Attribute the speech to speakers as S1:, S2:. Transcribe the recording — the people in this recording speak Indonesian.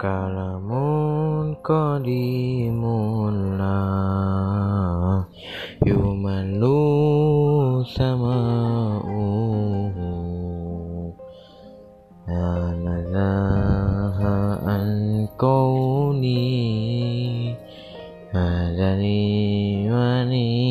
S1: kalamun qadimun la yumallu sama'uhu nazaha an kauni hadani wa niyati